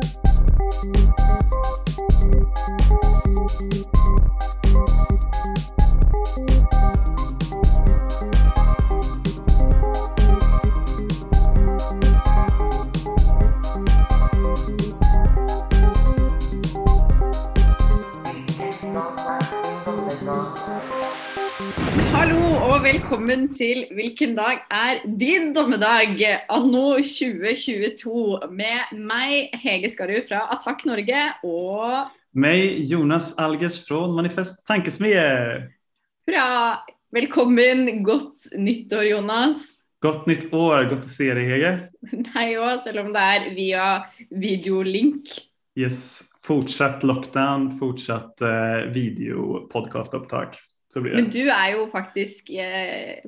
Thank you. Velkommen til Hvilken dag er din dommedag? Anno 2022 med meg, Hege Skarud fra Attack Norge og Mig, Jonas Algers från Manifest Tankesmedje. Hurra! Velkommen. Godt nyttår, Jonas. Gott nytt år, gott att se dig Hege. Deg òg, selv om det er via videolink. Yes, fortsatt lockdown, fortsatt eh, videopodcastupptag. Men du er jo faktisk eh,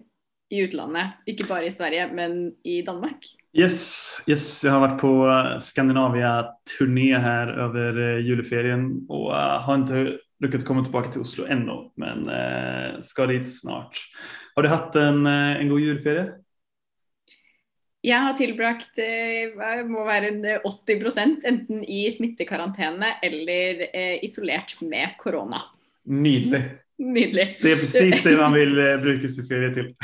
i utlandet. Ikke bare i Sverige, men i Danmark. Yes, yes, jag har varit på Skandinavia-turné här över eh, julferien och eh, har inte lyckats komma tillbaka till Oslo ännu, men eh, ska dit snart. Har du haft en, eh, en god julferie? Jeg har tilbrakt eh, må en 80% enten i smittekarantene eller eh, isolert med korona. Nydelig. Nydelig. Det är precis det man vill bruka sin ferie till.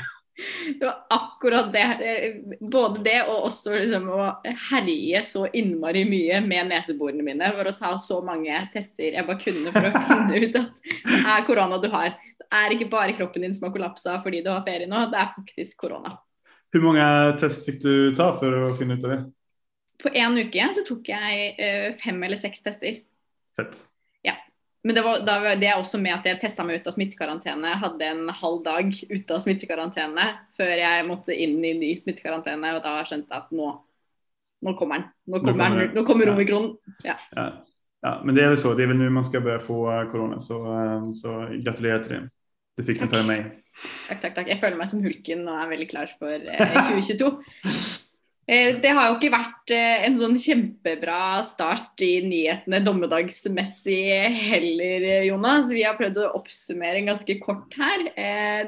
Det var akkurat det. eh, Både det og også liksom å herje så innmari mye med neseborene mine for å ta så mange tester jeg bare kunne for å finne ut at det er korona du har. Det er ikke bare kroppen din som har kollapsa fordi du har ferie nå, det er faktisk korona. Hur många test fick du ta för att finna ut av det? På en uke så tok jeg eh, fem eller seks tester. Fett. Men det, var, var- det er også med at jeg testa meg ut av smittekarantene. Hadde en halv dag ute av smittekarantene før jeg måtte inn i ny smittekarantene. Og da skjønte jeg at nå, nå kommer den. Nå kommer, kommer den. Nå kommer ja. omikron. Ja. ja, men det är väl så. Det är väl nu man ska börja få eh, corona, så, eh, så gratulerar till det. Du fick den Tack. före mig. Takk, takk, takk. Jeg føler meg som hulken og er veldig klar eh, 2022. Eh, det har jo ikke vært eh, en sånn kjempebra start i nyhetene dommedagsmessig heller, eh, Jonas. Vi har prøvd å oppsummere ganske kort her.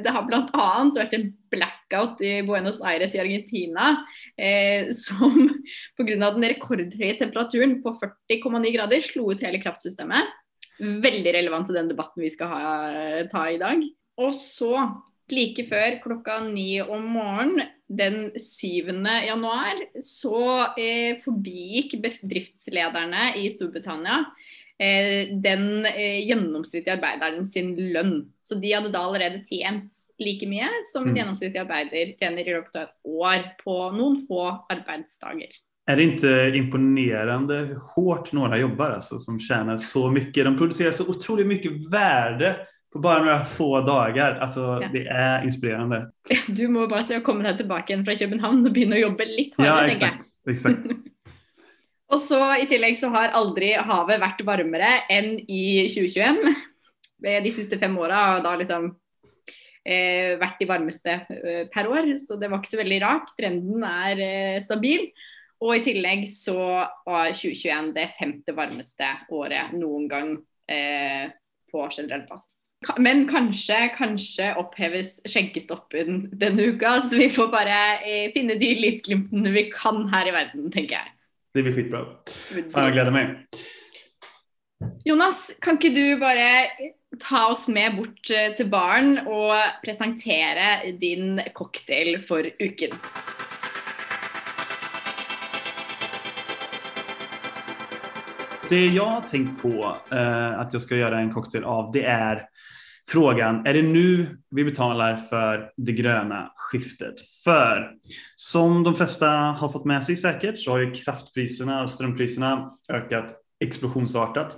Det har bl.a. vært en blackout i Buenos Aires i Argentina som pga. den rekordhøye temperaturen på 40,9 grader slo ut hele kraftsystemet. Veldig relevant til den debatten vi skal ha, ta i dag. Og så like før klokka ni om morgenen den 7. januar så eh, forbigikk bedriftslederne i Storbritannia eh, den eh, gjennomsnittlige arbeideren sin lønn. Så de hadde da allerede tjent like mye som en Mm. gjennomsnittlig arbeider tjener i løpet av et år på noen få arbeidsdager. Är det inte imponerande hur hårt några jobbar alltså, som tjänar så mycket? De producerar så otroligt mycket värde på bara några få dagar. Alltså, Ja. Det är inspirerande. Du må bare se å komme deg tilbake igjen fra København og begynne å jobbe litt Ja, exakt. exakt. Og så I tillegg så har aldri havet vært varmere enn i 2021. Eh, De siste fem åra har da liksom eh, vært de varmeste eh, per år, så det var ikke så veldig rart. Trenden er eh, stabil. Og i tillegg så var 2021 det femte varmeste året noen gang eh, på generell basis. Men kanskje, kanskje oppheves skjenkestoppen denne uka, så vi får bare eh, finne de lysglimtene vi kan her i verden, tenker jeg. Det blir skitbra. Fan, jag gläder mig. Jonas, kan ikke du bare ta oss med bort eh, til baren og presentere din cocktail for uken? Det jag har tänkt på eh, att jag ska göra en cocktail av det är frågan, är det nu vi betalar för det gröna skiftet? För som de flesta har fått med sig säkert så har ju kraftpriserna och strömpriserna ökat explosionsartat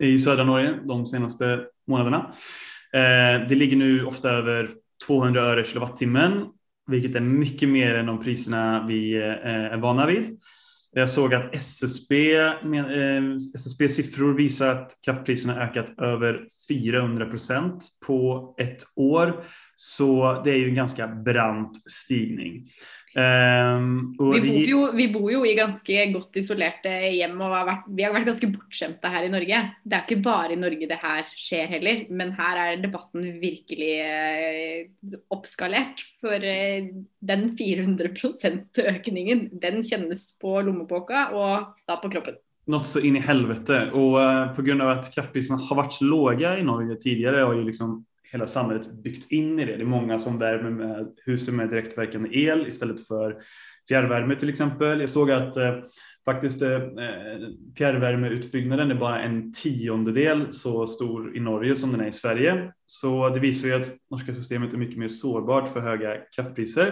i södra Norge de senaste månaderna. Eh, det ligger nu ofta över 200 öre kilowattimmen, vilket är mycket mer än de priserna vi eh, är vana vid. Jag såg att SSB, eh, SSB-siffror visar att kraftpriserna ökat över 400 procent på ett år. Så det är ju en ganska brant stigning. Um, vi, bor jo, vi, bor jo, i ganske godt isolerte hjem og har vært, vi har vært ganske bortskjemte her i Norge. Det er ikke bare i Norge det her skjer heller, men her er debatten virkelig eh, oppskalert. For eh, den 400% økningen, den kjennes på lommeboka og da på kroppen. Något så in i helvete och uh, på grund av att kraftpriserna har varit låga i Norge tidigare har ju liksom hela samhället byggt in i det. Det är många som värmer med husen med direktverkande el istället för fjärrvärme till exempel. Jag såg att eh, faktiskt eh, eh, fjärrvärmeutbyggnaden är bara en tiondedel så stor i Norge som den är i Sverige. Så det visar ju att norska systemet är mycket mer sårbart för höga kraftpriser.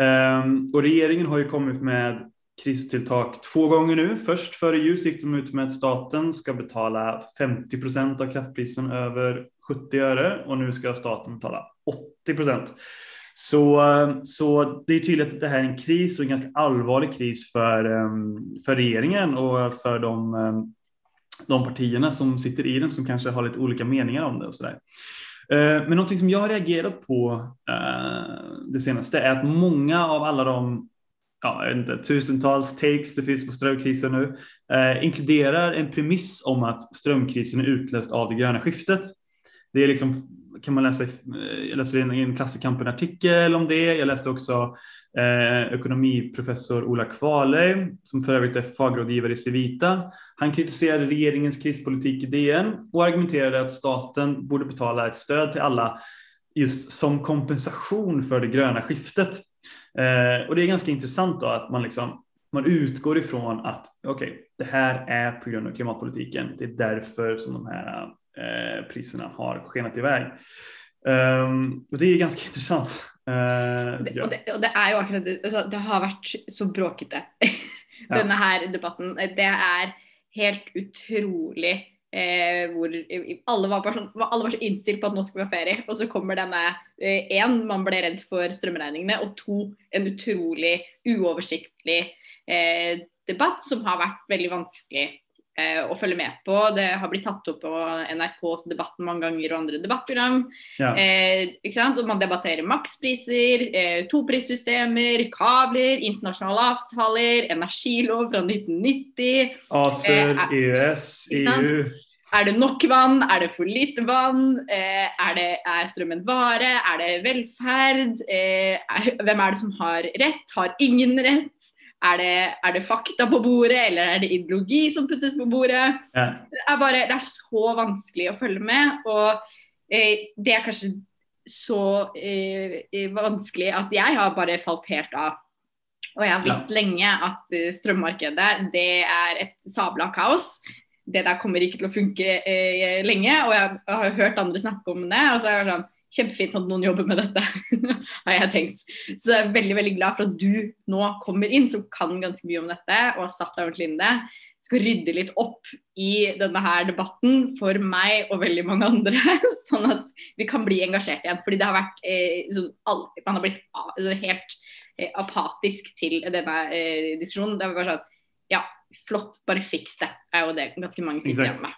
Eh, och regeringen har ju kommit med kristilltag två gånger nu. Först före jul gick de ut med att staten ska betala 50 procent av kraftprisen över 70 öre och nu ska staten betala 80 procent. Så, eh, så det är tydligt att det här är en kris och en ganska allvarlig kris för, eh, för regeringen och för de, eh, de partierna som sitter i den som kanske har lite olika meningar om det och sådär. där. men någonting som jag har reagerat på det senaste är att många av alla de ja, jag vet inte, tusentals takes det finns på strömkrisen nu, eh, inkluderar en premiss om att strömkrisen är utlöst av det gröna skiftet. Det är liksom, kan man läsa, eh, jag läste i en Klassikampen-artikel om det. Jag läste också eh, ekonomiprofessor Ola Kvale, som för övrigt är fagrådgivare i Civita. Han kritiserade regeringens krispolitik i DN och argumenterade att staten borde betala ett stöd till alla just som kompensation för det gröna skiftet. Eh, och det är ganska intressant då att man liksom man utgår ifrån att okej, okay, det här är på grund av klimatpolitiken. Det är därför som de här eh, priserna har skenat iväg. Um, och det är ganska intressant. Uh, det, och, det, och, det, är ju akkurat det, alltså, det har varit så bråkete, den här debatten. Det är helt otroligt Eh, hvor eh, alle var, sånn, alle var, så innstilt på at nå skal vi ha ferie. Og så kommer denne én, eh, man ble redd for strømregningene, og to, en utrolig uoversiktlig eh, debatt som har vært veldig vanskelig å følge med på. Det har blitt tatt opp på NRKs Debatten mange ganger og andre debattprogram. Ja. Eh, og man debatterer makspriser, eh, toprissystemer, kabler, internasjonale avtaler, energilov fra 1990. ACER, EØS, EU. Er det nok vann? Er det for lite vann? Eh, er, det, er, strømmen vare? Er det velferd? Eh, er, hvem er det som har rett? Har ingen rett? Er det, er det, fakta på bordet, eller er det ideologi som puttes på bordet? Ja. Det, er bare, det er så vanskelig å følge med. Og eh, det er kanskje så eh, vanskelig at jeg har bare falt helt av. Og jeg har visst ja. lenge at uh, strømmarkedet det er et sabla kaos. Det der kommer ikke til å funke eh, lenge. Og jeg, jeg har hørt andre snakke om det. og så er det sånn Kjempefint at noen jobber med dette, har jeg tenkt. Så jeg er veldig veldig glad for at du nå kommer inn, som kan ganske mye om dette og har satt deg ordentlig inn i det. Skal rydde litt opp i denne her debatten for meg og veldig mange andre, sånn at vi kan bli engasjert igjen. Fordi det har vært eh, sånn, alle, Man har blitt altså, helt eh, apatisk til denne eh, diskusjonen. Det var bare sånn Ja, flott, bare fiks det, er jo det ganske mange sitter igjen med.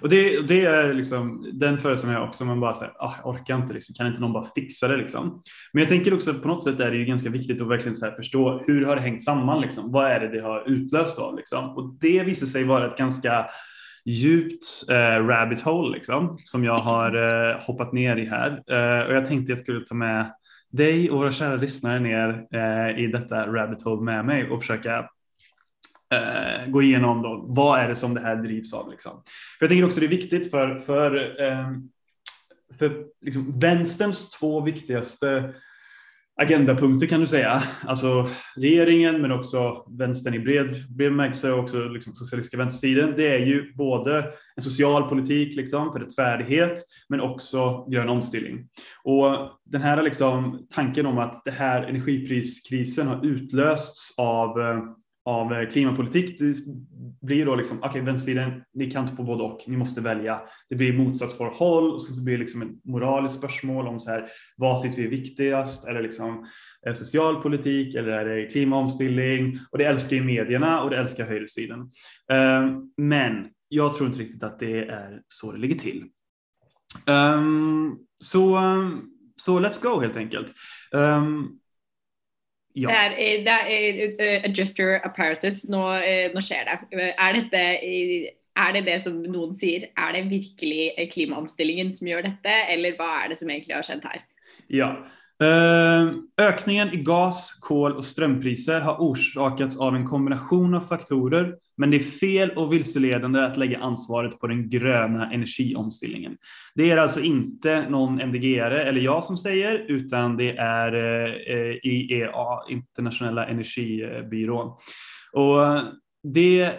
Och det, det är liksom den föreställningen jag också, man bara säger, ah, orkar inte, liksom. kan inte någon bara fixa det liksom? Men jag tänker också på något sätt är det ju ganska viktigt att verkligen så förstå hur har det hängt samman liksom? Vad är det det har utlöst av liksom? Och det visar sig vara ett ganska djupt eh, rabbit hole liksom, som jag har eh, hoppat ner i här. Eh, och jag tänkte jag skulle ta med dig och våra kära lyssnare ner eh, i detta rabbit hole med mig och försöka eh, gå igenom då, vad är det som det här drivs av. Liksom. För jag tänker också det är viktigt för, för, eh, för liksom, vänsterns två viktigaste agendapunkter kan du säga. Alltså regeringen men också vänstern i bred, bred bemärkelse och också liksom socialistiska vänstersidan. Det är ju både en social politik liksom för rättfärdighet men också grön omställning. Och den här liksom, tanken om att det här energipriskrisen har utlösts av eh, av eh, klimatpolitik. Det blir då liksom, okej okay, vänstersidan, ni kan inte få både och, ni måste välja. Det blir motsatsförhåll och så blir det liksom ett moraliskt spörsmål om så här, vad tycker vi är viktigast? Är det liksom eh, socialpolitik eller är det klimatomställning? Och det älskar ju medierna och det älskar högersidan. Ehm, men jag tror inte riktigt att det är så det ligger till. Ehm, så ehm, så let's go helt enkelt. Ja. Det är, det är uh, adjuster apparatus, nu, uh, nu sker det. Är detta är det det som någon säger, är det verkligen klimatomställningen som gör detta eller vad är det som egentligen har skett här? Ja, Eh, ökningen i gas, kol och strömpriser har orsakats av en kombination av faktorer, men det är fel och vilseledande att lägga ansvaret på den gröna energiomställningen. Det är alltså inte någon MDG-are eller jag som säger, utan det är eh, IEA, Internationella energibyrån. Och det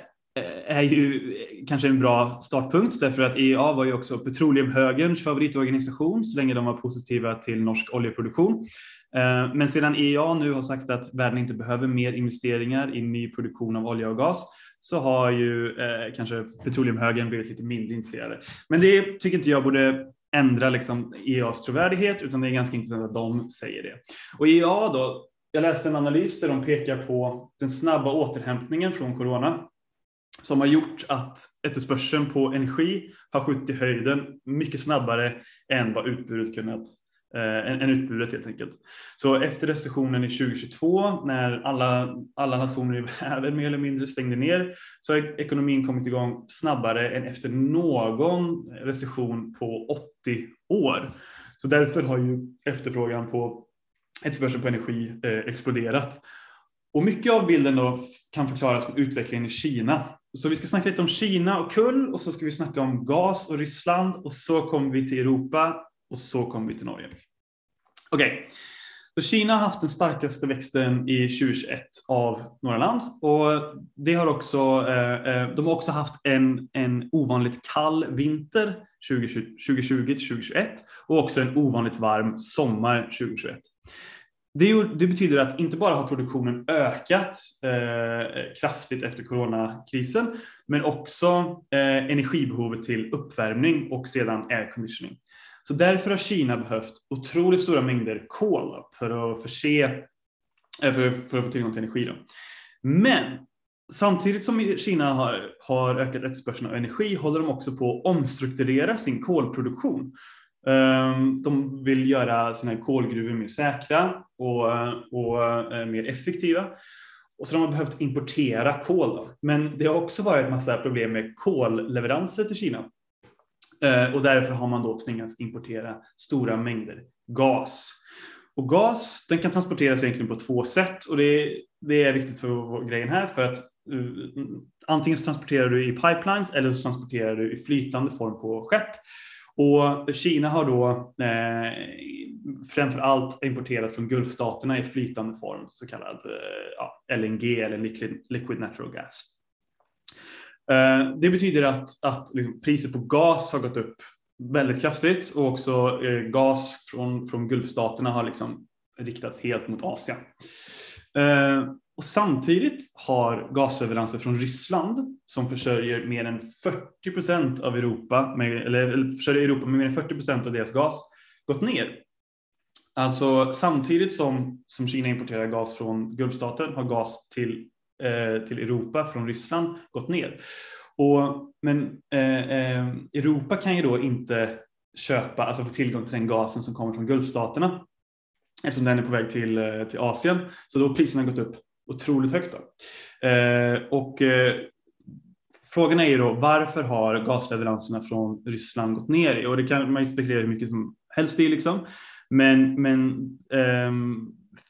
är ju eh, kanske en bra startpunkt därför att EA var ju också petroleumhögerns favoritorganisation så länge de var positiva till norsk oljeproduktion. Eh, men sedan EA nu har sagt att världen inte behöver mer investeringar i ny produktion av olja och gas så har ju eh, kanske petroleumhögern blivit lite mindre intresserade. Men det tycker inte jag borde ändra liksom EAs trovärdighet utan det är ganska intressant att de säger det. Och EA då, jag läste en analys där de pekar på den snabba återhämtningen från corona som har gjort att efterspörseln på energi har skjutit i höjden mycket snabbare än vad utbudet kunnat eh, än, utbudet helt enkelt. Så efter recessionen i 2022 när alla, alla nationer i världen mer eller mindre stängde ner så har ekonomin kommit igång snabbare än efter någon recession på 80 år. Så därför har ju efterfrågan på efterfrågan på energi eh, exploderat. Och mycket av bilden då kan förklaras med utvecklingen i Kina så vi ska snacka lite om Kina och kull och så ska vi snacka om gas och Ryssland och så kommer vi till Europa och så kommer vi till Norge. Okej, okay. så Kina har haft den starkaste växten i 2021 av några land och det har också, eh, eh, de har också haft en, en ovanligt kall vinter 2020 till 2021 och också en ovanligt varm sommar 2021. Det, det, betyder att inte bara har produktionen ökat eh, kraftigt efter coronakrisen, men också eh, energibehovet till uppvärmning och sedan airconditioning. Så därför har Kina behövt otroligt stora mängder kol för att förse, eh, för, för, att få tillgång till energi. Då. Men samtidigt som Kina har, har ökat efterspörseln av energi håller de också på att omstrukturera sin kolproduktion Ehm, de vill göra sina kolgruvor mer säkra och, och eh, mer effektiva. Och så de har behövt importera kol. Då. Men det har också varit massa problem med kolleveranser till Kina. Ehm, och därför har man då tvingats importera stora mängder gas. Och gas den kan transporteras egentligen på två sätt och det, det är viktigt för grejen här för att uh, antingen transporterar du i pipelines eller så transporterar du i flytande form på skepp. Och Kina har då eh, framför allt importerat från Gulfstaterna i flytande form, så kallad eh, ja, LNG eller liquid, liquid natural gas. Eh, det betyder att, att liksom priset på gas har gått upp väldigt kraftigt och också eh, gas från, från Gulfstaterna har liksom riktats helt mot Asien. Eh, och samtidigt har gasleveranser från Ryssland som försörjer mer än 40 procent av Europa, med, eller, eller försörjer Europa med mer än 40 procent av deras gas, gått ner. Alltså samtidigt som, som Kina importerar gas från Gulfstaten har gas till, eh, till Europa från Ryssland gått ner. Och, men eh, eh, Europa kan ju då inte köpa, alltså få tillgång till den gasen som kommer från Gulfstaterna eftersom den är på väg till, eh, till Asien. Så då har priserna gått upp otroligt högt. Då. Eh, och eh, frågan är ju då varför har gasleveranserna från Ryssland gått ner? Och det kan man ju spekulera hur mycket som helst i liksom. Men, men eh,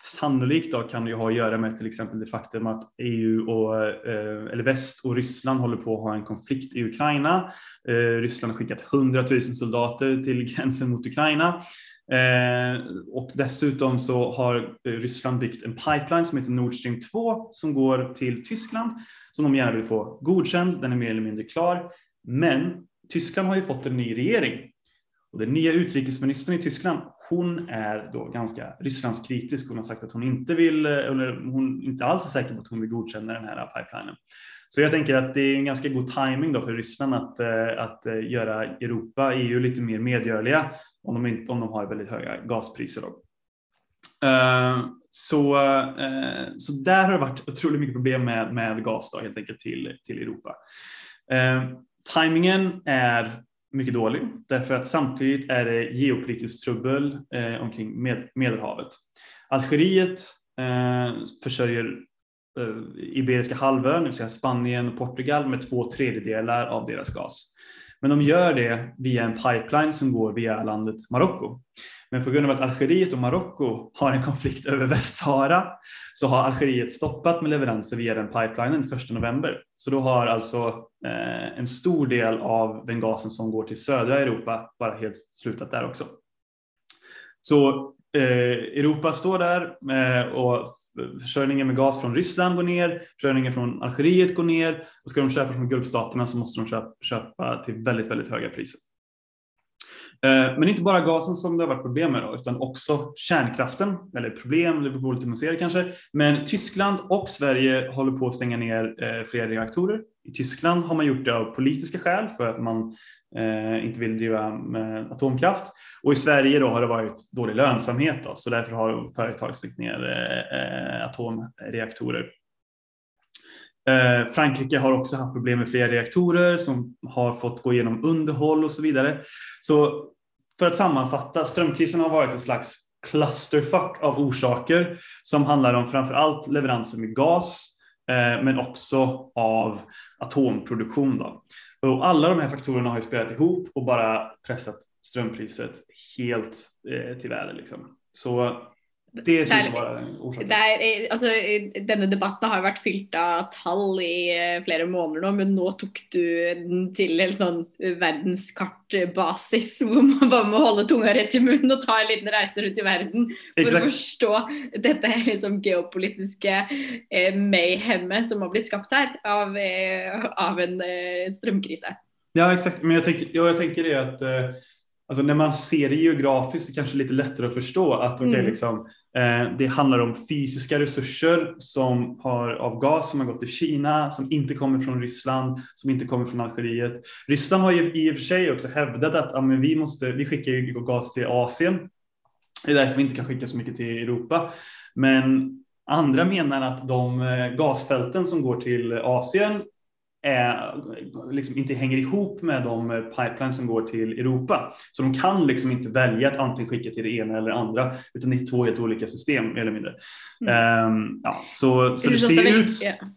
sannolikt då kan det ju ha att göra med till exempel det faktum att EU och eh, eller väst och Ryssland håller på att ha en konflikt i Ukraina. Eh, Ryssland har skickat 100 000 soldater till gränsen mot Ukraina. Eh, och dessutom så har eh, Ryssland byggt en pipeline som heter Nord Stream 2 som går till Tyskland som de gärna vill få godkänd. Den är mer eller mindre klar. Men Tyskland har ju fått en ny regering och den nya utrikesministern i Tyskland, hon är då ganska Rysslandskritisk. Hon har sagt att hon inte vill, eh, eller hon inte alls är säker på att hon vill godkänna den här pipelinen. Så jag tänker att det är en ganska god timing då för Ryssland att, eh, att eh, göra Europa, EU lite mer medgörliga om de, inte, om de har väldigt höga gaspriser. Då. Så, så där har det varit otroligt mycket problem med, med gas då, helt enkelt till, till Europa. Timingen är mycket dålig därför att samtidigt är det geopolitiskt trubbel eh, omkring med, Medelhavet. Algeriet eh, försörjer eh, Iberiska halvön, det vill säga Spanien och Portugal med två tredjedelar av deras gas. Men de gör det via en pipeline som går via landet Marocko. Men på grund av att Algeriet och Marocko har en konflikt över Västsahara så har Algeriet stoppat med leveranser via den pipelinen 1 november. Så då har alltså eh, en stor del av den gasen som går till södra Europa bara helt slutat där också. Så eh, Europa står där eh, och försörjningen med gas från Ryssland går ner, försörjningen från Algeriet går ner och ska de köpa från Gulfstaterna så måste de köpa, köpa till väldigt, väldigt höga priser. Eh, men inte bara gasen som det har varit problem med då, utan också kärnkraften, eller problem, det beror lite man kanske. Men Tyskland och Sverige håller på att stänga ner eh, flera reaktorer. I Tyskland har man gjort det av politiska skäl för att man eh, inte vill driva med atomkraft. Och i Sverige då har det varit dålig lönsamhet då, så därför har företag stängt ner atomreaktorer. Eh, Frankrike har också haft problem med flera reaktorer som har fått gå igenom underhåll och så vidare. Så för att sammanfatta, strömkrisen har varit ett slags clusterfuck av orsaker som handlar om framför allt leveranser med gas eh, men också av atomproduktion. Då. Och alla de här faktorerna har ju spelat ihop och bara pressat strömpriset helt eh, till världen. Liksom. Så det synes vara orsaken. Er, altså, denne debatten har vært fylt av tall i eh, flere måneder nå, men nå tok du den til en sånn verdenskartbasis hvor man bare må holde tunga rett i munnen og ta en liten reise rundt i verden for exact. å forstå dette liksom geopolitiske eh, mayhemmet som har blitt skapt her av, eh, av en eh, strømkrise. Ja, exakt. Men jag tänker, ja, jag tänker det att eh, Alltså när man ser det geografiskt så kanske det är lite lättare att förstå att okay, mm. liksom, eh, det handlar om fysiska resurser som har, av gas som har gått till Kina, som inte kommer från Ryssland, som inte kommer från Algeriet. Ryssland har ju i och för sig också hävdat att ja, men vi, måste, vi skickar ju gas till Asien. Det är därför vi inte kan skicka så mycket till Europa. Men andra menar att de eh, gasfälten som går till Asien är, liksom inte hänger ihop med de pipelines som går till Europa. Så de kan liksom inte välja att antingen skicka till det ena eller det andra, utan det är två helt olika system mer eller mindre. Mm. Um, ja, så så det, ser ut,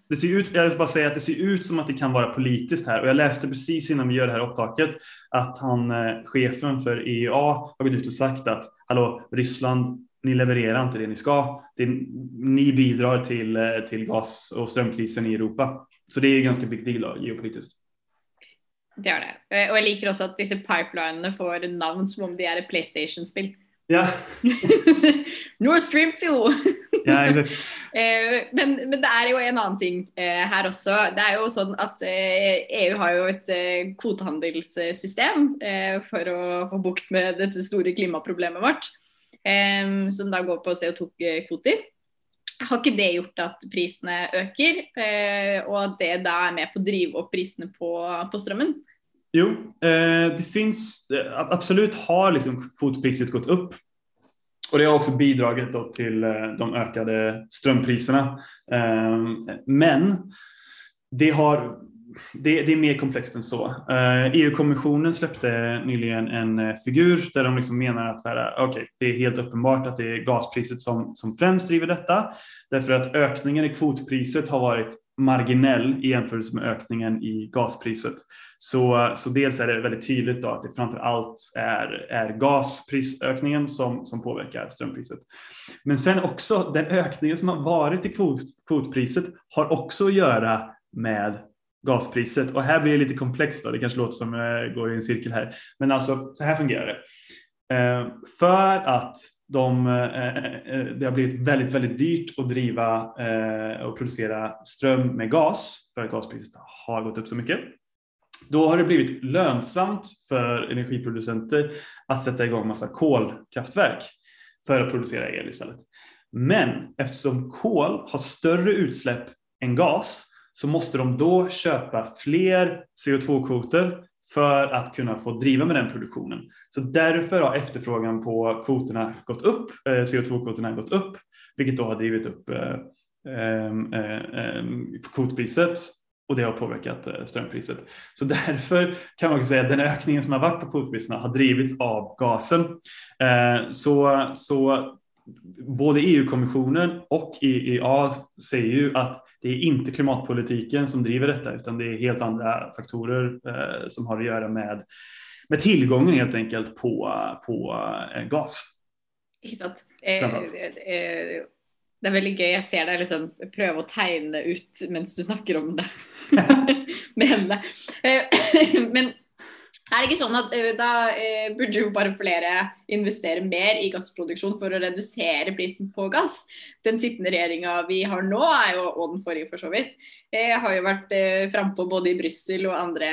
det ser ut, jag vill bara säga att det ser ut som att det kan vara politiskt här och jag läste precis innan vi gör det här upptaket att han, eh, chefen för EEA har gått ut och sagt att hallå, Ryssland ni levererar inte det ni ska. Det, ni bidrar till, eh, till gas och strömkrisen i Europa. Så det är ganska big deal då, geopolitiskt. Det är det. Eh, och jag liker också att dessa pipelinene får namn som om de är ett Playstation-spel. Ja. Nord Stream 2. ja, exakt. Eh, men, men, det är ju en annan ting här också. Det är ju så att EU e har ju ett kvotehandelssystem för att få bukt med det stora klimatproblemet vårt, som då går på CO2-kvoter. Har ikke det gjort at prisene øker, eh, och att det da er med på å drive upp priserna på, på strømmen? Jo, eh, det finns eh, absolut har liksom kvotpriset gått upp och det har också bidragit till eh, de ökade strömpriserna. Eh, men det har det, det, är mer komplext än så. Eh, EU-kommissionen släppte nyligen en eh, figur där de liksom menar att så här, eh, okay, det är helt uppenbart att det är gaspriset som, som främst driver detta. Därför att ökningen i kvotpriset har varit marginell i jämförelse med ökningen i gaspriset. Så, så dels är det väldigt tydligt då att det framför allt är, är gasprisökningen som, som påverkar strömpriset. Men sen också den ökningen som har varit i kvot, kvotpriset har också att göra med gaspriset. Och här blir det lite komplext då, det kanske låter som jag går i en cirkel här. Men alltså så här fungerar det. Eh, för att de, eh, det har blivit väldigt, väldigt dyrt att driva och producera ström med gas för att gaspriset har gått upp så mycket. Då har det blivit lönsamt för energiproducenter att sätta igång massa kolkraftverk för att producera el istället. Men eftersom kol har större utsläpp än gas så måste de då köpa fler CO2-kvoter för att kunna få driva med den produktionen. Så därför har efterfrågan på kvoterna gått upp, eh, CO2-kvoterna gått upp, vilket då har drivit upp eh, ehm, ehm, ehm, kvotpriset och det har påverkat eh, strömpriset. Så därför kan man säga att den ökningen som har varit på kvotpriserna har drivits av gasen. Så, så både EU-kommissionen och IEA säger ju att det är inte klimatpolitiken som driver detta utan det är helt andra faktorer eh, som har att göra med, med tillgången helt enkelt på, på eh, gas. Exakt. Det är väldigt gøy. Jag ser dig liksom pröva att teckna ut medan du snackar om det. men, eh, men er det ikke sånn at då Da uh, burde jo bare flere investere mer i gassproduksjon for å redusere prisen på gass. Den sittende regjeringa vi har nå, er jo, og den forrige for så vidt, uh, har jo vært uh, frampå både i Brussel og andre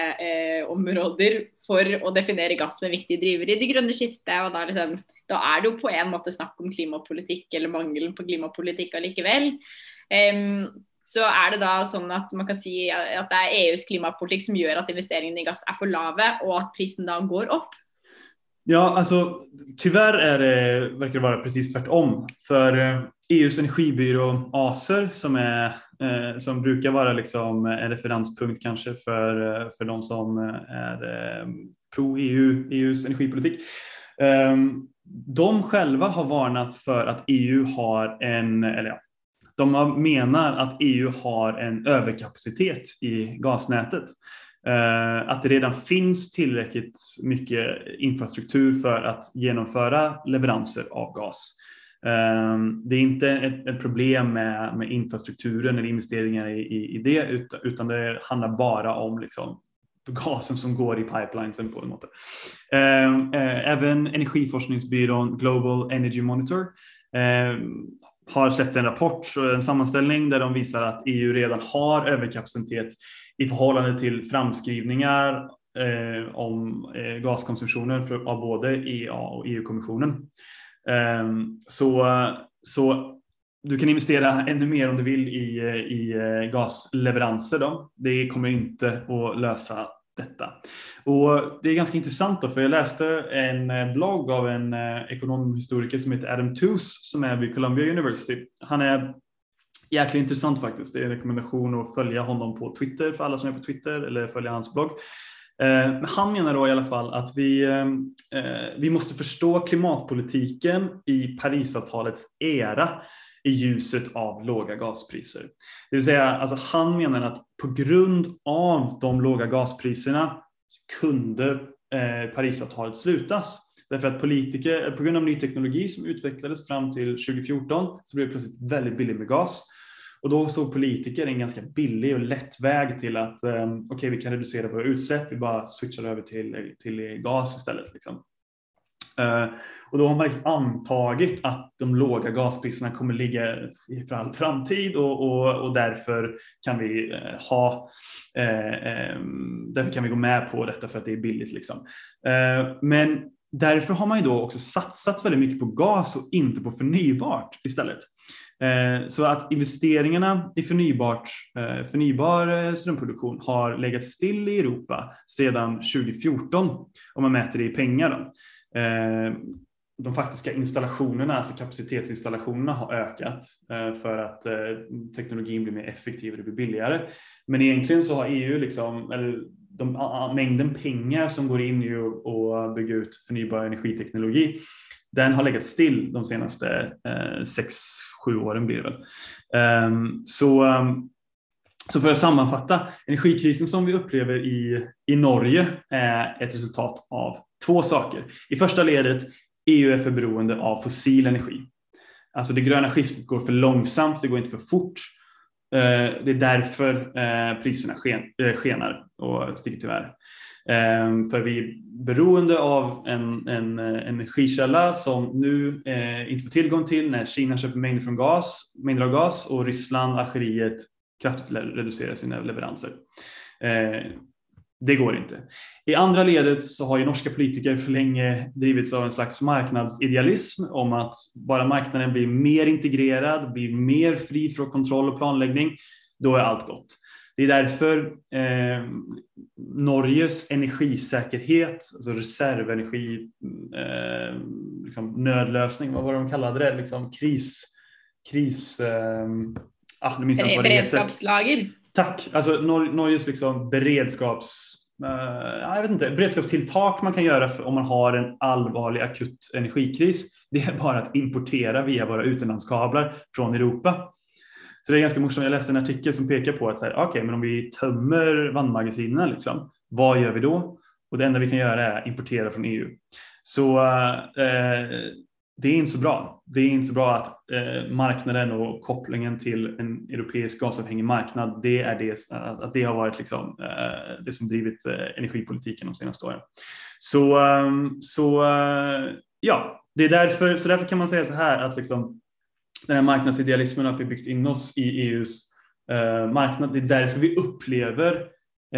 områder for å definere gass som en viktig driver i det grønne skiftet. og da, liksom, da, er det jo på en måte snakk om klimapolitikk eller mangelen på klimapolitikk allikevel. Um, så är det då sånn att man kan si att det är EUs klimatpolitik som gör att investeringarna i gass är för lave, och att priset då går upp? Ja, alltså tyvärr är det, verkar det vara precis tvärtom. För eh, EUs energibyrå ACER som, är, eh, som brukar vara liksom en referenspunkt kanske för, eh, för de som eh, är pro-EU, EUs energipolitik. Eh, de själva har varnat för att EU har en, eller ja, de menar att EU har en överkapacitet i gasnätet. Eh, att det redan finns tillräckligt mycket infrastruktur för att genomföra leveranser av gas. Eh, det är inte ett, problem med, med infrastrukturen eller investeringar i, i, i det, utan det handlar bara om liksom gasen som går i pipelinesen på något sätt. Eh, även energiforskningsbyrån Global Energy Monitor har släppt en rapport, en sammanställning där de visar att EU redan har överkapacitet i förhållande till framskrivningar eh, om eh, gaskonsumtionen för, av både EA och EU-kommissionen. Eh, så, så du kan investera ännu mer om du vill i, eh, i eh, gasleveranser. Då. Det kommer inte att lösa detta. Och det är ganska intressant då, för jag läste en eh, blogg av en eh, ekonomhistoriker som heter Adam Tooze som är vid Columbia University. Han är jäkligt intressant faktiskt. Det är en rekommendation att följa honom på Twitter för alla som är på Twitter eller följa hans blogg. Eh, men han menar då i alla fall att vi, vi måste förstå klimatpolitiken i Parisavtalets era i ljuset av låga gaspriser. Det vill säga, alltså han menar att på grund av de låga gaspriserna kunde eh, Parisavtalet slutas. Därför att politiker, eh, på grund av ny teknologi som utvecklades fram till 2014 så blev det plötsligt väldigt billigt med gas. Och då såg politiker en ganska billig och lätt väg till att eh, okej, okay, vi kan reducera våra utsläpp, vi bara switchar över till, till gas istället. Liksom. Eh, och då har man liksom antagit att de låga gaspriserna kommer ligga i all framtid och, och, och därför kan vi eh, ha eh, eh, därför kan vi gå med på detta för att det är billigt. Liksom. Eh, men därför har man ju då också satsat väldigt mycket på gas och inte på förnybart istället. Eh, så att investeringarna i förnybart, eh, förnybar eh, strömproduktion har legat still i Europa sedan 2014 om man mäter det i pengar. Då Eh, de faktiska installationerna, alltså kapacitetsinstallationerna har ökat eh, för att eh, teknologin blir mer effektiv och det blir billigare. Men egentligen så har EU, liksom, eller de, mängden pengar som går in i att bygga ut förnybar energiteknologi, den har legat still de senaste eh, sex, sju åren blir det väl. Ehm, så, ehm, så för att sammanfatta, energikrisen som vi upplever i, i Norge är ett resultat av två saker. I första ledet EU är för beroende av fossil energi. Alltså det gröna skiftet går för långsamt, det går inte för fort. Eh, det är därför eh, priserna eh, skenar och stiger tyvärr. För vi är beroende av en, en energikälla som nu inte får tillgång till när Kina köper mängder, från gas, mängder av gas och Ryssland, Algeriet kraftigt reducerar sina leveranser. Det går inte. I andra ledet så har ju norska politiker för länge drivits av en slags marknadsidealism om att bara marknaden blir mer integrerad, blir mer fri från kontroll och planläggning, då är allt gott. Det är därför eh, Norges energisäkerhet, alltså reservenergi, eh, liksom nödlösning, vad var det de kallade det, liksom kris, kris, eh, ah, Beredskapslager. Tack. Alltså Nor Norges liksom beredskaps Uh, jag vet inte, beredskapstilltak man kan göra för, om man har en allvarlig akut energikris, det är bara att importera via våra utenlandskablar från Europa. Så det är ganska morsomt. Jag läste en artikel som pekar på att ah, okej, okay, men om vi tömmer vannmagasinen, liksom, vad gör vi då? Och det enda vi kan göra är importera från EU. Så uh, det är inte så bra. Det är inte så bra att eh, marknaden och kopplingen till en europeisk gasavhängig marknad, det är det, att det har varit liksom, eh, det som drivit eh, energipolitiken de senaste åren. Så, ehm, så eh, ja, det är därför, så därför kan man säga så här att liksom, den här marknadsidealismen har vi byggt in oss i EUs eh, marknad, det är därför vi upplever eh,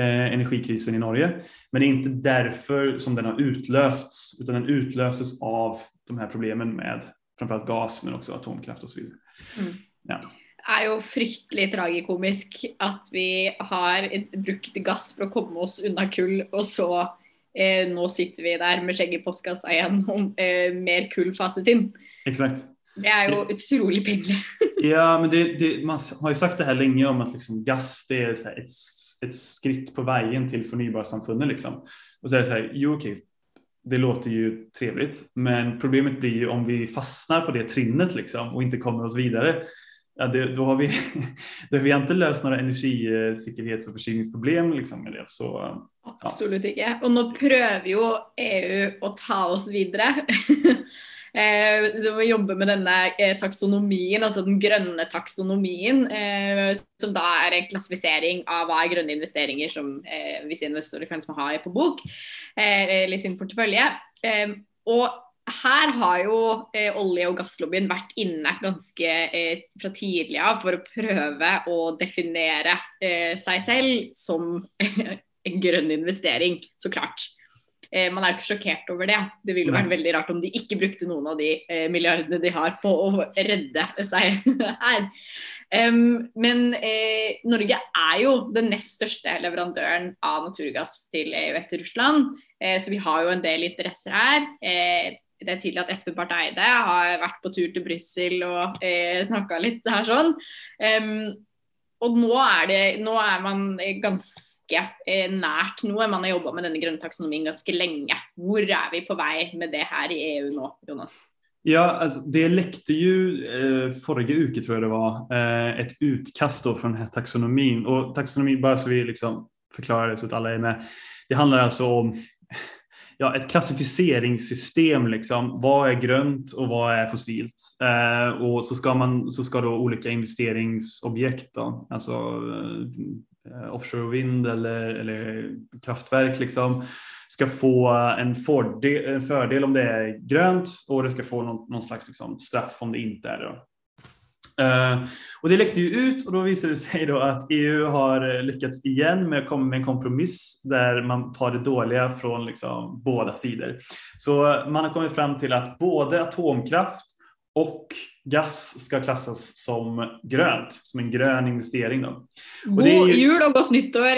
energikrisen i Norge. Men det är inte därför som den har utlösts, utan den utlöses av de här problemen med framförallt gas men också atomkraft och så vidare. Mm. Ja. Det är ju fryktelig tragikomisk att vi har brukt gass för att komma oss undan kull och så eh, nu sitter vi där med skägg i postkassa igen om eh, mer kull faset in. Exakt. Det är ju otroligt pinligt. ja, men det, det, man har ju sagt det här länge om att liksom gas det är ett, ett skritt på vägen till förnybarsamfundet. Liksom. Och så är det så här, jo okej, det låter ju trevligt, men problemet blir ju om vi fastnar på det trinnet liksom och inte kommer oss vidare. Ja, det, då har vi, då har vi inte löst några energisäkerhets och försyningsproblem liksom med det. Så, ja. Absolut inte. Och nu prövar ju EU att ta oss vidare. Eh, så jobber med denne eh, taksonomien, altså den grønne taksonomien. Eh, som da er en klassifisering av hva er grønne investeringer som eh, visse investorer kan ha på bok eh, eller sin portefølje. Eh, og her har jo eh, olje- og gasslobbyen vært inne ganske eh, fra tidlig av for å prøve å definere eh, seg selv som en grønn investering, så klart. Eh, man er jo ikke sjokkert over det. Det ville vært veldig rart om de ikke brukte noen av de eh, milliardene de har på å redde seg her. Um, men eh, Norge er jo den nest største leverandøren av naturgass til EU etter Russland. Eh, så vi har jo en del interesser her. Eh, det er tydelig at Espen Barth Eide har vært på tur til Brussel og eh, snakka litt her sånn. Um, og nå er, det, nå er man ganske ganske eh, nært noe. Man har jobba med denne grønne taksonomien ganske länge. Hvor er vi på vei med det här i EU nå, Jonas? Ja, alltså, det läckte ju eh, förra veckan, tror jag det var, eh, ett utkast då från den här taxonomin. Och taxonomin, bara så vi liksom förklarar det så att alla är med. Det handlar alltså om ja, ett klassificeringssystem. Liksom. Vad är grönt och vad är fossilt? Eh, och så ska, man, så ska då olika investeringsobjekt, då, alltså eh, offshore vind eller, eller kraftverk, liksom, ska få en fördel, en fördel om det är grönt och det ska få någon, någon slags liksom, straff om det inte är det. Uh, och det läckte ju ut och då visade det sig då att EU har lyckats igen med att komma med en kompromiss där man tar det dåliga från liksom båda sidor. Så man har kommit fram till att både atomkraft och gas ska klassas som grönt, som en grön investering. Då. God ju... jul och gott nytt år,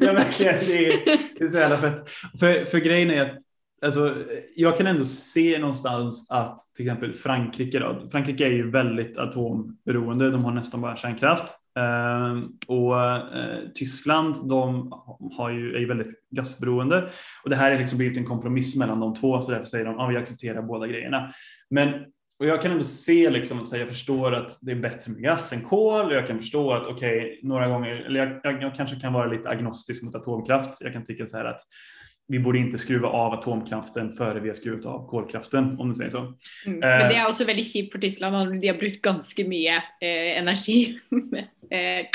ja, verkligen. Det är, det är så jävla fett. För, för grejen är att Alltså, jag kan ändå se någonstans att till exempel Frankrike, då, Frankrike är ju väldigt atomberoende, de har nästan bara kärnkraft. Eh, och eh, Tyskland, de har ju, är ju väldigt gasberoende. Och det här är liksom blivit en kompromiss mellan de två, så därför säger de att ah, vi accepterar båda grejerna. Men och jag kan ändå se, liksom, att jag förstår att det är bättre med gas än kol. Och jag kan förstå att okej, okay, några gånger, eller jag, jag, jag, kanske kan vara lite agnostisk mot atomkraft. Jag kan tycka så här att vi borde inte skruva av atomkraften före vi har skruvat av kolkraften om du säger så. Mm, men det är också väldigt kjipt för Tyskland. De har brukt ganska mycket eh, energi eh,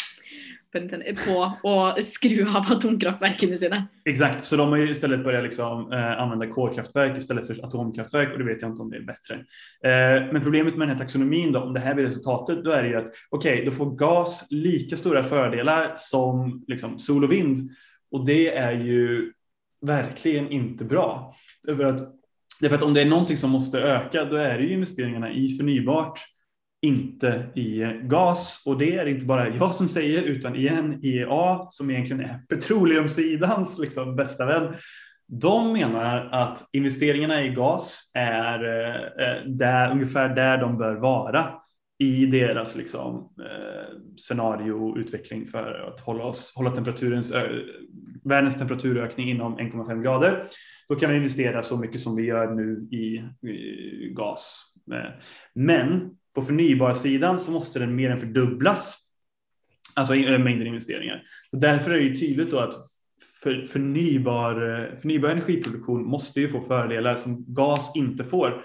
på att skruva av atomkraftverken sina. Exakt, så de har ju istället börjat liksom, eh, använda kolkraftverk istället för atomkraftverk och det vet jag inte om det är bättre. Eh, men problemet med den här taxonomin då, om det här blir resultatet, då är det ju att okej, okay, då får gas lika stora fördelar som liksom, sol och vind och det är ju verkligen inte bra. Därför att, därför att om det är någonting som måste öka, då är det ju investeringarna i förnybart, inte i gas. Och det är inte bara jag som säger, utan igen IEA, som egentligen är petroleumsidans liksom, bästa vän, de menar att investeringarna i gas är eh, eh där, ungefär där de bör vara i deras liksom, eh, scenarioutveckling för att hålla, oss, hålla temperaturens, världens temperaturökning inom 1,5 grader. Då kan vi investera så mycket som vi gör nu i, i gas. Eh, men på förnybara sidan så måste den mer än fördubblas. Alltså eh, mängden investeringar. Så därför är det ju tydligt då att för, förnybar, eh, förnybar energiproduktion måste ju få fördelar som gas inte får.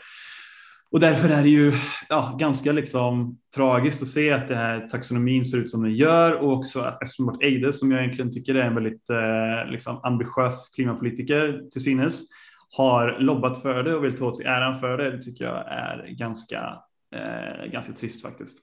Och därför är det ju ja, ganska liksom tragiskt att se att det här taxonomin ser ut som den gör och också att Espen Eide som jag egentligen tycker är en väldigt eh, liksom ambitiös klimatpolitiker till synes har lobbat för det och vill ta åt sig äran för det. Det tycker jag är ganska, eh, ganska trist faktiskt.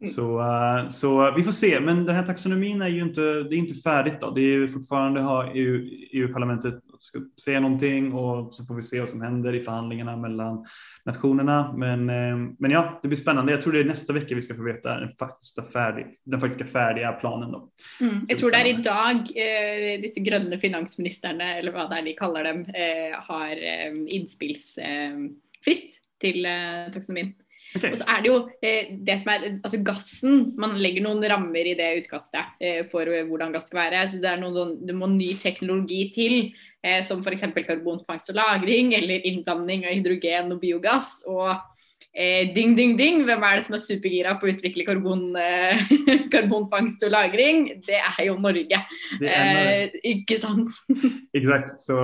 Mm. Så, uh, så vi får se, men den här taxonomin är ju inte, det är inte färdigt då. Det är fortfarande har EU, EU-parlamentet ska säga någonting och så får vi se vad som händer i förhandlingarna mellan nationerna. Men, uh, men ja, det blir spännande. Jag tror det är nästa vecka vi ska få veta den faktiska, färdig, den faktiska färdiga planen. Då. Mm. Jag tror det är idag eh, dessa gröna finansministrarna, eller vad det är de kallar dem, eh, har eh, inspelsfrist eh, till eh, taxonomin. Okay. Og så er det jo eh, det som er altså gassen Man legger noen rammer i det utkastet eh, for hvordan eh, gass skal være. så Det, er noen, det må ny teknologi til, eh, som f.eks. karbonfangst og -lagring eller innblanding av hydrogen og biogass. og Eh, ding, ding, ding. Hvem er det som er supergira på å utvikle karbon, eh, karbonfangst och lagring? Det är ju Norge. Eh, inte sant? Exakt, så,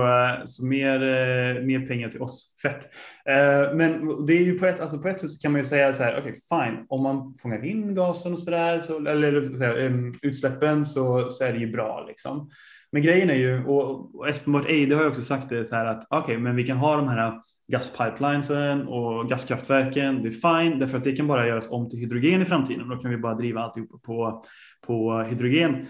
så mer, eh, mer pengar till oss. Fett. Eh, men det är ju på ett, alltså på ett sätt kan man ju säga så här, okej okay, fine, om man fångar in gasen och sådär, så, eller säga, um, utsläppen så, så är det ju bra liksom. Men grejen är ju, och, och Espen Eide har ju också sagt det så här att okej, okay, men vi kan ha de här gaspipelinesen och gaskraftverken, det är fine därför att det kan bara göras om till hydrogen i framtiden. Då kan vi bara driva alltihop på, på hydrogen.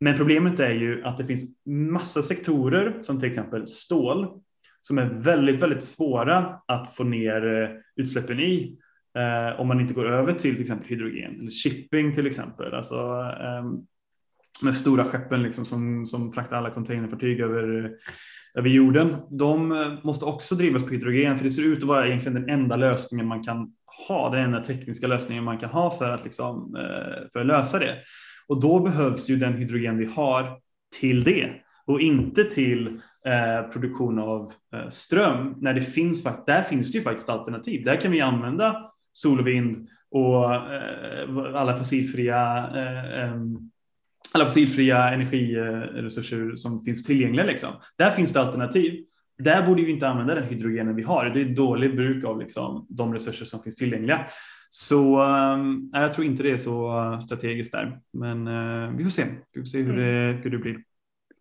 Men problemet är ju att det finns massa sektorer som till exempel stål som är väldigt, väldigt svåra att få ner eh, utsläppen i eh, om man inte går över till till exempel hydrogen eller shipping till exempel. Alltså, eh, med stora skeppen liksom som, som fraktar alla containerfartyg över över jorden, de eh, måste också drivas på hydrogen för det ser ut att vara egentligen den enda lösningen man kan ha, den enda tekniska lösningen man kan ha för att, liksom, eh, för att lösa det. Och då behövs ju den hydrogen vi har till det och inte till eh, produktion av eh, ström när det finns, där finns det ju faktiskt alternativ. Där kan vi använda sol och vind och eh, alla fossilfria eh, alla fossilfria energiresurser som finns tillgängliga. Liksom. Där finns det alternativ. Där borde vi inte använda den hydrogenen vi har. Det är dåligt bruk av liksom, de resurser som finns tillgängliga. Så äh, jag tror inte det är så strategiskt där. Men äh, vi får se. Vi får se hur, det, mm. hur det blir.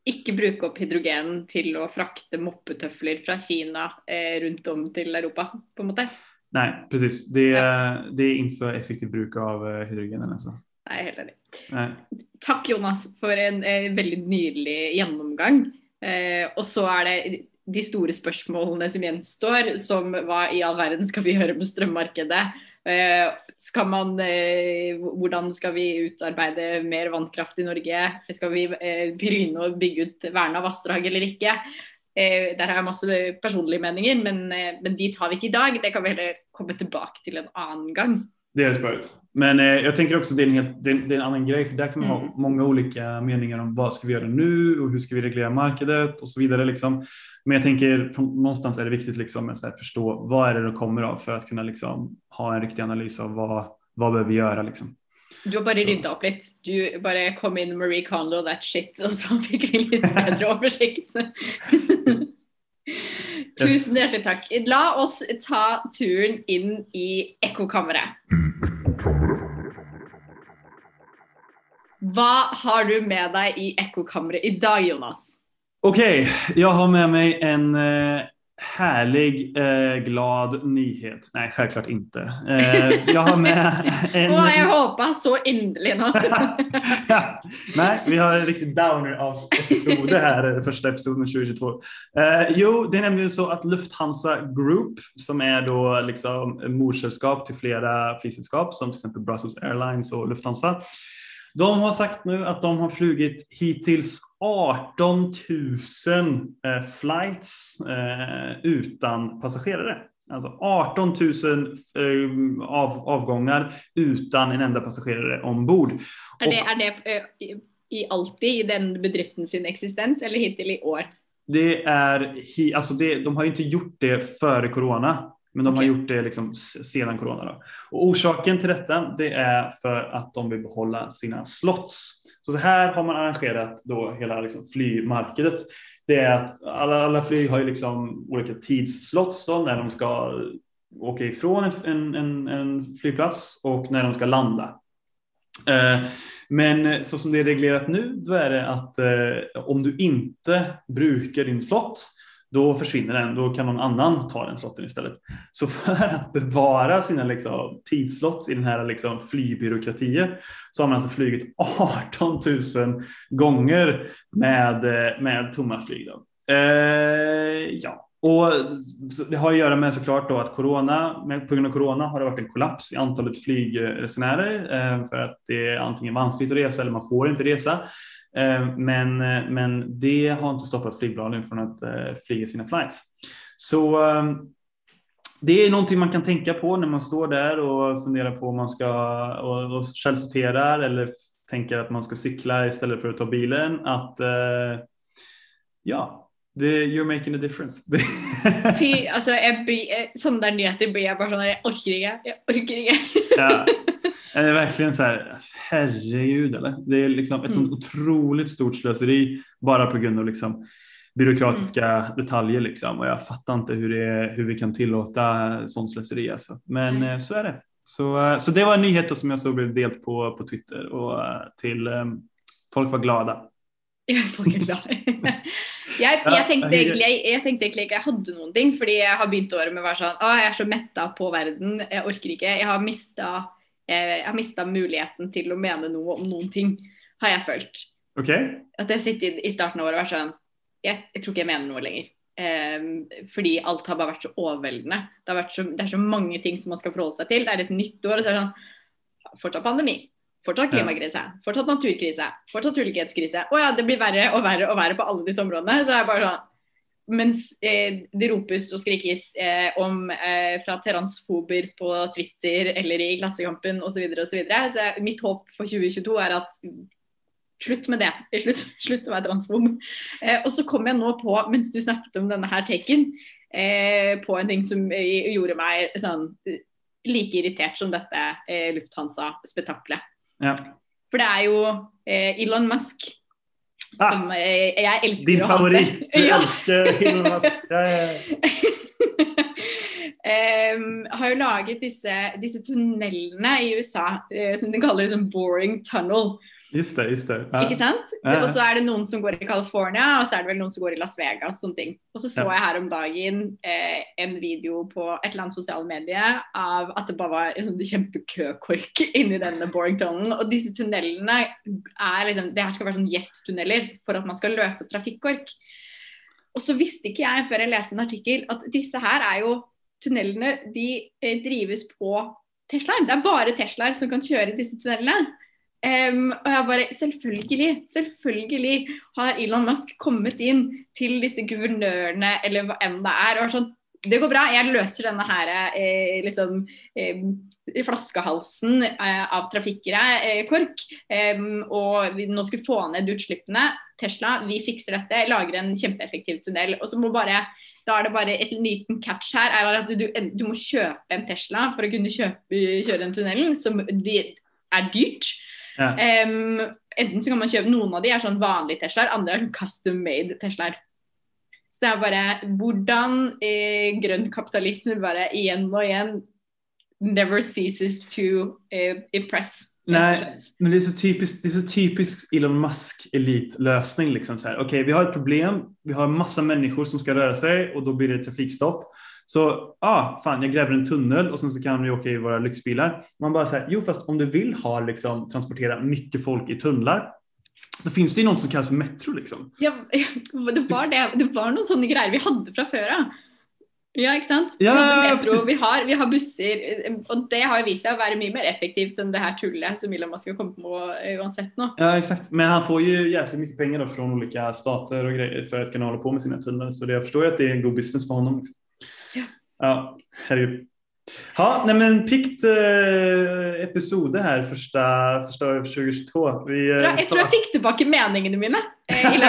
Ikke bruke opp hydrogen till att frakta moppetøfler från Kina eh, runt om till Europa, på en måte? Nej, precis. Det, ja. det är inte så effektivt bruk av eh, hydrogenen. Alltså. Nej, helt enig. Tack Jonas för en eh, väldigt nylig genomgång. Eh, och så är det de stora frågorna som gjenstår, som vad i all världen ska vi göra med strømmarkedet? Eh, skal man, eh, hvordan skal vi utarbeide mer vannkraft i Norge? Ska vi eh, begynne å bygge ut verna vassdrag eller inte? Eh, der har jag masse personliga meningar, men, men dit har vi inte idag. Det kan vi heller komme tillbaka till en annan gång. Det är spöret. Men eh, jag tänker också att det är, en helt, det är, det är en annan grej för där kan man mm. ha många olika meningar om vad ska vi göra nu och hur ska vi reglera marknaden och så vidare. Liksom. Men jag tänker någonstans är det viktigt liksom, att här, förstå vad är det det kommer av för att kunna liksom, ha en riktig analys av vad, vad behöver vi göra. Liksom. Du har bara ryddat upp lite. Du bara kom in Marie Kondo that shit och så fick vi lite bättre översikt. Tusen hjertelig takk. La oss ta turen inn i ekkokammeret. Hva har du med deg i ekkokammeret i dag, Jonas? Okej, okay, jag har med mig en eh, härlig, eh, glad nyhet. Nej, självklart inte. Eh, jag har med en... oh, jag hoppas så innerligt. ja, nej, vi har en riktigt downer av episod här, första episoden 2022. Eh, jo, det är nämligen så att Lufthansa Group, som är då liksom morsällskap till flera flygsällskap som till exempel Brussels Airlines och Lufthansa, de har sagt nu att de har flugit hittills 18 000 eh, flights eh, utan passagerare. Alltså 18 000 eh, av, avgångar utan en enda passagerare ombord. Er det, er det i, alltid i den bedriften sin eksistens, eller hittil i år? Det är, alltså det, de har inte gjort det före corona, men de Okej. har gjort det liksom sedan corona. Då. Och orsaken till detta det är för att de vill behålla sina slots. Så, så här har man arrangerat då hela liksom flygmarkedet. Det är att alla, alla flyg har ju liksom olika tidsslots då, när de ska åka ifrån en, en, en flygplats och när de ska landa. Eh, Men så som det är reglerat nu, då är det att eh, om du inte brukar din slott, då försvinner den. Då kan någon annan ta den slotten istället. Så för att bevara sina liksom, tidslott i den här liksom, flygbyråkratin så har man alltså flugit 18 000 gånger med, eh, med tomma flyg. Då. Eh, ja. Och det har att göra med såklart då att corona, med, på grund av corona har det varit en kollaps i antalet flygresenärer eh, för att det är antingen vanskligt att resa eller man får inte resa. Eh, men, eh, men det har inte stoppat flygbolagen från att eh, flyga sina flights. Så eh, det är någonting man kan tänka på när man står där och funderar på om man ska och, och källsorterar eller tänker att man ska cykla istället för att ta bilen. Att eh, ja, det, you're making a difference. Fy, altså, jeg blir, sånne der nyheter blir jeg bare sånn Jeg orker ikke. Jeg orker ikke. ja. Det är verkligen så här, herregud eller? Det är liksom ett sånt Mm. otroligt stort slöseri bara på grund av liksom byråkratiska Mm. detaljer liksom. Och jag fattar inte hur, det, är- hur vi kan tillåta sånt slöseri alltså. Men eh, så är det. Så, eh, så det var en nyhet som jag såg blev delt på, på Twitter och eh, till folk var glada. Jeg er fucking glad. Jeg, jeg, tenkte jeg- egentlig, jeg tenkte egentlig ikke jeg hadde noen ting, fordi jeg har begynt året med å være sånn Å, jeg er så metta på verden, jeg orker ikke. Jeg har mista jeg har mistet muligheten til å mene noe om noen ting, har jeg følt. Okej? At jeg sitter i starten av året og vært sånn jeg, jeg tror ikke jeg mener noe lenger. Ehm, fordi alt har bare vært så overveldende. Det, så, det er så mange ting som man skal forholde seg til. Det er et nytt år, og så er det sånn Fortsatt pandemi. Fortsatt klimakrise. Fortsatt naturkrise. Fortsatt ulikhetskrise. Å ja, det blir verre og verre og verre på alle disse områdene. Så er jeg bare sånn mens eh, det ropes og skrikes eh, om eh, fra transfober på Twitter eller i Klassekampen osv., så, videre, og så, videre. så mitt håp for 2022 er at slutt med det. Slutt, slutt å være transfob. Eh, og så kom jeg nå på, mens du snakket om denne her taken, eh, på en ting som eh, gjorde meg sånn eh, like irritert som dette eh, Lufthansa-spetakkelet. Ja. For det er jo eh, Elon Musk Ah, som eh, jeg elsker din å hate. favorit. Du Ja. älskar Elon Musk. Ja, ja. Em, har jo laget disse, disse tunnelene i USA eh, som de kaller liksom boring tunnel. Just det, just det. Ja. Ikke sant? Ja. Og så er det noen som går i California, og så er det vel noen som går i Las Vegas. sånne ting. Og så så jeg her om dagen eh, en video på et eller annet sosiale medie av at det bare var en sånn kjempekøkork inni denne boring tunnelen. Og disse tunnelene er liksom Det her skal være sånn jettunneler for at man skal løse opp trafikkork. Og så visste ikke jeg før jeg leste en artikkel at disse her er jo tunnelene de eh, drives på Teslaer. Det er bare Teslaer som kan kjøre disse tunnelene. Um, og jeg bare, Selvfølgelig selvfølgelig har Elon Musk kommet inn til disse guvernørene eller hva enn det er. og er sånn, Det går bra, jeg løser denne her, eh, liksom, eh, flaskehalsen eh, av trafikkere, eh, KORK. em, og vi nå skal få ned utslippene. Tesla, vi fikser dette, lager en kjempeeffektiv tunnel. og så må bare da er det bare et liten catch her, er at du, du, du må kjøpe en Tesla for å kunne kjøpe, kjøre den tunnelen, som det er dyrt. Ja. Em, enten så kan man kjøpe Noen av de er sånn vanlige Teslaer, andre er sånn custom made Teslaer. Så det er bare hvordan eh, grønn kapitalisme bare igjen og igjen never ceases to eh, impress. Nej, men det är så typiskt, det är så typisk Elon Musk elitlösning. Liksom så här. Okej, vi har ett problem. Vi har massa människor som ska röra sig och då blir det trafikstopp. Så, ah, fan, jag gräver en tunnel och sen så kan vi åka i våra lyxbilar. Man bara säger, jo, fast om du vill ha liksom transportera mycket folk i tunnlar, då finns det ju något som kallas metro liksom. Ja, det, var det, det var noen sånne greier vi hadde fra før av. Ja, ikke sant? Vi Ja, metro, vi har, vi har busser, eh, og det har vist seg å være mye mer effektivt enn det her tullet som Elon Musk har kommet på eh, uansett nå. Ja, exakt. Men han får ju jäkligt mycket pengar då från olika stater och grejer för att kunna hålla på med sina tunnlar. Så det, jag förstår ju att det är en god business för honom. Liksom. Ja. Ja, herregud. Ja, nej men pikt eh, episode her første, første året 2022. Vi, eh, Bra. Jeg tror jeg fikk tilbake meningene mine eh, i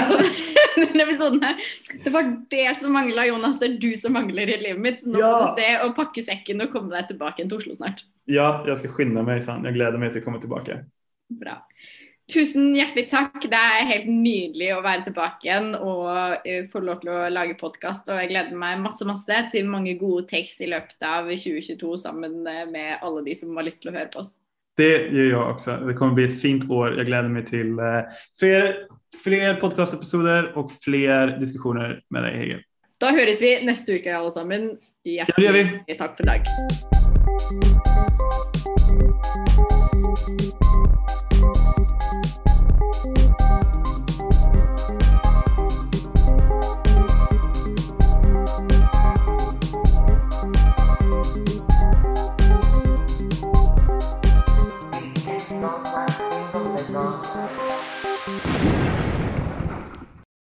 denne episoden her. Det var det som mangla, Jonas. Det er du som mangler i livet mitt. Så nå Ja. må du se og pakke sekken og komme deg tilbake igjen til Oslo snart. Ja, jeg skal skynde meg. Fan. Jeg gleder meg til å komme tilbake. Bra. Tusen hjertelig takk. Det er helt nydelig å være tilbake igjen og eh, få lov til å lage podkast. Og jeg gleder meg masse masse til mange gode takes i løpet av 2022 sammen eh, med alle de som har lyst til å høre på oss. Det gör jag också. Det kommer bli ett fint år. Jag gläder mig till eh, fler, fler podcastepisoder och fler diskussioner med dig Hegel. Då hörs vi nästa vecka allesammans. Hjärtligt ja, tack för idag.